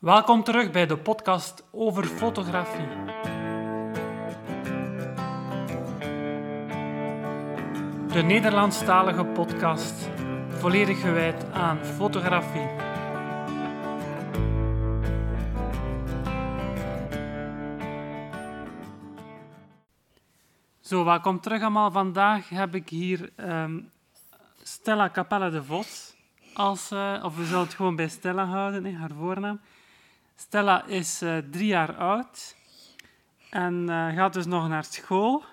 Welkom terug bij de podcast over fotografie. De Nederlandstalige podcast, volledig gewijd aan fotografie. Zo, welkom terug allemaal. Vandaag heb ik hier ehm, Stella Capella de Vos. Als, eh, of we zullen het gewoon bij Stella houden, haar voornaam. Stella is eh, drie jaar oud en eh, gaat dus nog naar school.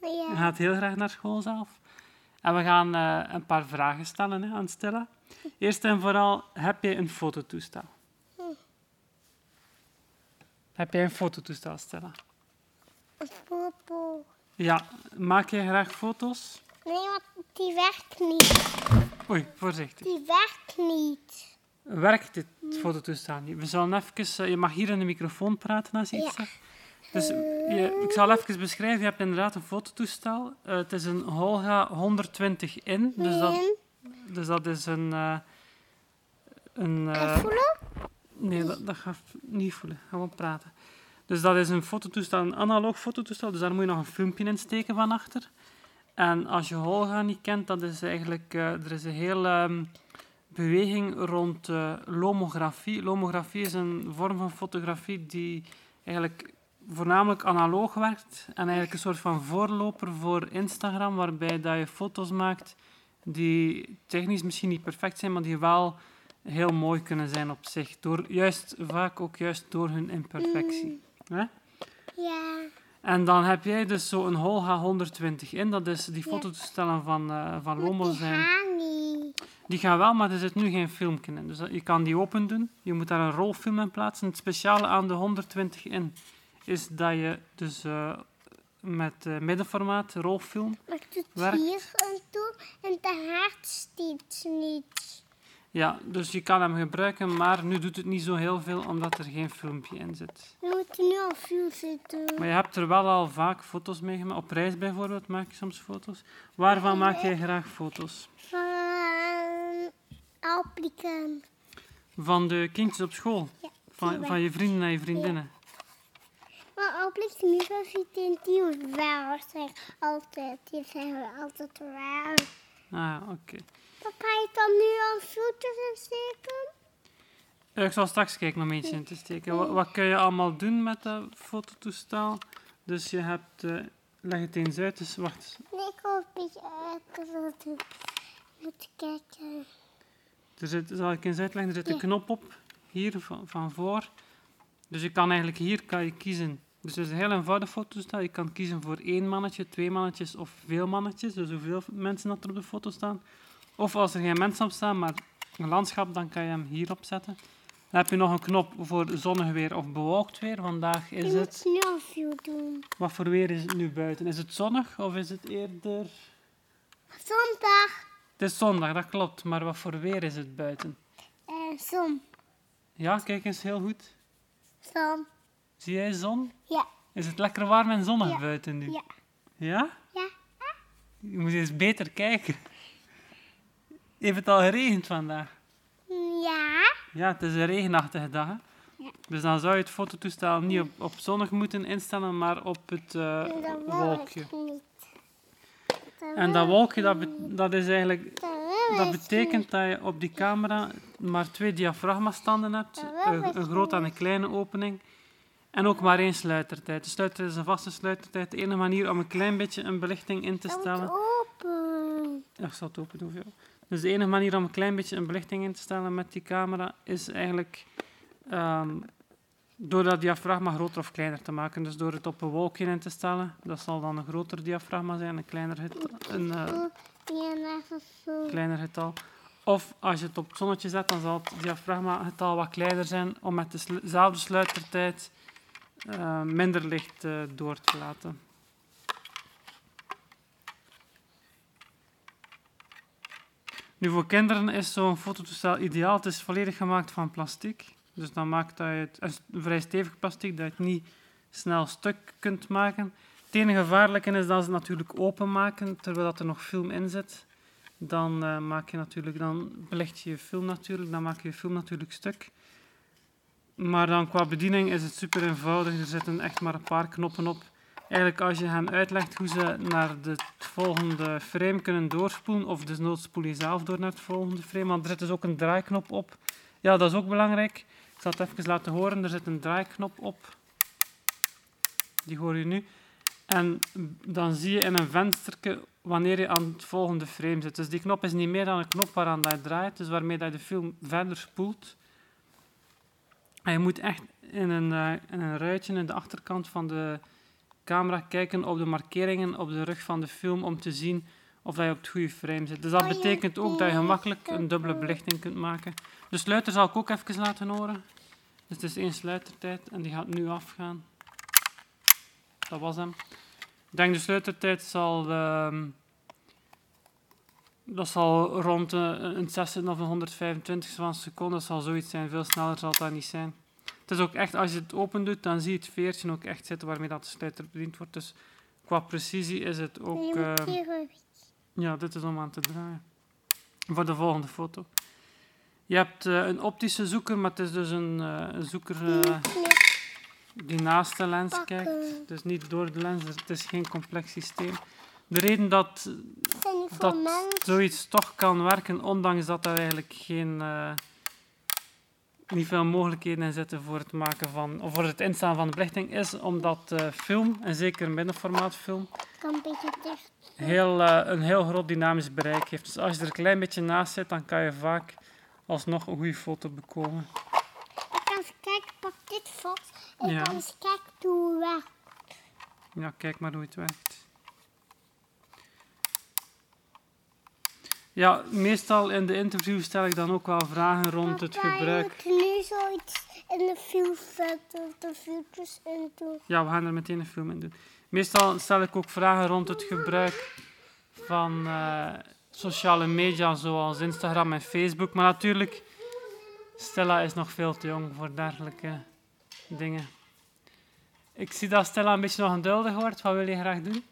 Ja. Gaat heel graag naar school zelf. En we gaan eh, een paar vragen stellen hè, aan Stella. Eerst en vooral, heb jij een fototoestel? Heb jij een fototoestel, Stella? Een foto. Ja, maak jij graag foto's? Nee, want die werkt niet. Oei, voorzichtig. Die werkt niet. Werkt dit fototoestel niet? We zullen even... eh, je mag hier in de microfoon praten als je iets zegt. Dus je, ik zal even beschrijven. Je hebt inderdaad een fototoestel. Eh, het is een Holga 120 in. Dus dat, dus dat is een... eh, een eh, voelen? nee, dat, dat gaat niet voelen. Gewoon praten. Dus dat is een fototoestel, een analoog fototoestel. Dus daar moet je nog een filmpje in steken van achter. En als je Holga niet kent, dat is eigenlijk... er is een hele ehm, beweging rond eh, lomografie. Lomografie is een vorm van fotografie die eigenlijk voornamelijk analoog werkt. En eigenlijk een soort van voorloper voor Instagram, waarbij dat je foto's maakt die technisch misschien niet perfect zijn, maar die wel heel mooi kunnen zijn op zich. Door, juist, vaak ook juist door hun imperfectie. Hè? Ja. En dan heb jij dus zo'n Holga 120 in. Dat is die fototoestellen van, eh van Lomo zijn. Die gaan wel, maar er zit nu geen filmpje in. Dus je kan die open doen. Je moet daar een rolfilm in plaatsen. Het speciale aan de 120 in is dat je dus eh, met eh, middenformaat rolfilm... Maar ik doe het hier aan toe en de hart stiet niet. Ja, dus je kan hem gebruiken, maar nu doet het niet zo heel veel omdat er geen filmpje in zit. We moeten nu al veel zitten. Maar je hebt er wel al vaak foto's mee gemaakt. Op reis bijvoorbeeld maak je soms foto's. Waarvan maak jij graag foto's? Van Alpliken. Van de kindjes op school? Ja. Van, van je vrienden en je vriendinnen? Maar Alpliken Universiteit, die wel zeg altijd. Die zijn we altijd waar. Ah, oké. Wat ga je dan nu al foto's in steken? Eh, Ik zal straks kijken om eentje in te steken. Wat, wat kun je allemaal doen met dat fototoestel? Dus je hebt... eh, leg het eens uit. Dus wacht. Nee, ik wil een beetje uitgezocht. Moet kijken. Er zit, zal ik eens uitleggen? Er zit een knop op. Hier van, van voor. Dus je kan eigenlijk hier kan je kiezen. Dus het is een heel eenvoudig fototoestel. Je kan kiezen voor één mannetje, twee mannetjes of veel mannetjes. Dus hoeveel mensen dat er op de foto staan. Of als er geen mensen op staan, maar een landschap, dan kan je hem hierop zetten. Dan heb je nog een knop voor zonnig weer of bewolkt weer. Vandaag is Je het... veel doen. Wat voor weer is het nu buiten? Is het zonnig of is het eerder... Zondag. Het is zondag, dat klopt. Maar wat voor weer is het buiten? En zon. Ja, kijk eens heel goed. Zon. Zie jij zon? Ja. Is het lekker warm en zonnig Ja. buiten nu? Ja. Ja? Ja. Je moet eens beter kijken. Heeft het al geregend vandaag? Ja. Ja, het is een regenachtige dag. hè? Ja. Dus dan zou je het fototoestel niet op, op zonnig moeten instellen, maar op het eh, wolkje. En dat wolkje, dat, dat is eigenlijk Dat betekent dat je op die camera maar twee diafragmastanden hebt. Een, grote en een kleine opening. En ook maar één sluitertijd. De sluitertijd is een vaste sluitertijd. De enige manier om een klein beetje een belichting in te stellen... open. Ik zal het open doen. Dus de enige manier om een klein beetje een belichting in te stellen met die camera is eigenlijk ehm, door dat diafragma groter of kleiner te maken. Dus door het op een wolkje in te stellen. Dat zal dan een groter diafragma zijn, een kleiner, getal, een, eh, kleiner getal. Of als je het op het zonnetje zet, dan zal het diafragma-getal wat kleiner zijn om met dezelfde sluitertijd eh, minder licht eh, door te laten. Nu, voor kinderen is zo'n fototoestel ideaal. Het is volledig gemaakt van plastic. Dus dan maakt dat je het een vrij stevig plastic dat je het niet snel stuk kunt maken. Het enige gevaarlijke is dat ze het natuurlijk openmaken terwijl dat er nog film in zit. Dan eh, maak je natuurlijk, dan belicht je je film natuurlijk, dan maak je je film natuurlijk stuk. Maar dan qua bediening is het super eenvoudig. Er zitten echt maar een paar knoppen op. Eigenlijk als je hen uitlegt hoe ze naar het volgende frame kunnen doorspoelen, of dus spoel je zelf door naar het volgende frame, want er zit dus ook een draaiknop op. Ja, dat is ook belangrijk. Ik zal het even laten horen. Er zit een draaiknop op. Die hoor je nu. En dan zie je in een vensterke wanneer je aan het volgende frame zit. Dus die knop is niet meer dan een knop waaraan dat je draait, dus waarmee dat je de film verder spoelt. En je moet echt in een, uh, in een ruitje in de achterkant van de camera kijken op de markeringen op de rug van de film om te zien of dat je op het goede frame zit. Dus dat betekent ook dat je gemakkelijk een dubbele belichting kunt maken. De sluiter zal ik ook even laten horen. Dus het is één sluitertijd en die gaat nu afgaan. Dat was hem. Ik denk de sluitertijd zal, uh, dat zal rond een 60 of een 125 van een seconde. Dat zal zoiets zijn. Veel sneller zal dat niet zijn. Het is ook echt, als je het open doet, dan zie je het veertje ook echt zitten waarmee dat de sluiter bediend wordt. Dus qua precisie is het ook... Uh, ja, dit is om aan te draaien. Voor de volgende foto. Je hebt uh, een optische zoeker, maar het is dus een, uh, een zoeker die naast de lens kijkt. Dus niet door de lens, het is geen complex systeem. De reden dat, dat zoiets toch kan werken, ondanks dat er eigenlijk geen, niet veel mogelijkheden in zitten voor het, maken van, of voor het instaan van de belichting, is omdat film, en zeker middenformaat film, heel, een heel groot dynamisch bereik heeft. Dus als je er een klein beetje naast zit, dan kan je vaak alsnog een goede foto bekomen. Ik kan eens kijken, pak dit vast. Ik ja. kan eens kijken hoe het werkt. Ja, kijk maar hoe het werkt. Ja, meestal in de interview stel ik dan ook wel vragen rond het gebruik. Ik nu zoiets in de film zetten, de filmpjes in doen. Ja, we gaan er meteen een film in doen. Meestal stel ik ook vragen rond het gebruik van uh, sociale media zoals Instagram en Facebook. Maar natuurlijk, Stella is nog veel te jong voor dergelijke dingen. Ik zie dat Stella een beetje nog ongeduldig wordt. Wat wil je graag doen?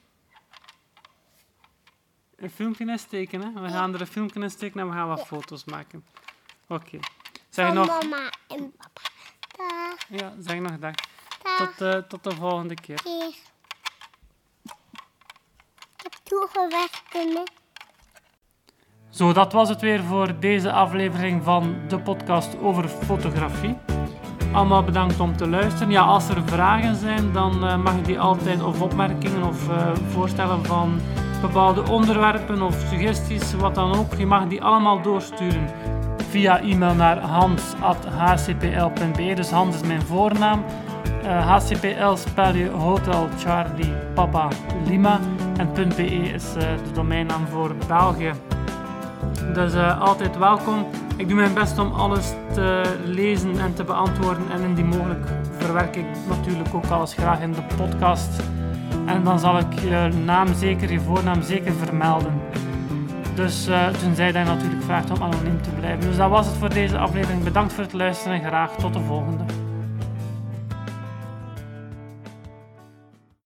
Een filmpje insteken, hè? We gaan er een filmpje in steken en we gaan wat foto's maken. Oké. Okay. Zeg nog... mama en papa. Dag. Ja, zeg nog dag. dag. Tot, uh, tot de volgende keer. Ik heb toegewerkt, Zo, dat was het weer voor deze aflevering van de podcast over fotografie. Allemaal bedankt om te luisteren. Ja, als er vragen zijn, dan uh, mag je die altijd, of opmerkingen of uh, voorstellen van bepaalde onderwerpen of suggesties, wat dan ook. Je mag die allemaal doorsturen via e-mail naar hans.hcpl.be. Dus Hans is mijn voornaam. Uh, HCPL spel je Hotel Charlie Papa Lima. En .be is de domeinnaam voor België. Dus altijd welkom. Ik doe mijn best om alles te lezen en te beantwoorden. En indien mogelijk verwerk ik natuurlijk ook alles graag in de podcast. En dan zal ik je naam zeker, je voornaam zeker vermelden. Dus uh, tenzij dat je natuurlijk vraagt om anoniem te blijven. Dus dat was het voor deze aflevering. Bedankt voor het luisteren en graag tot de volgende.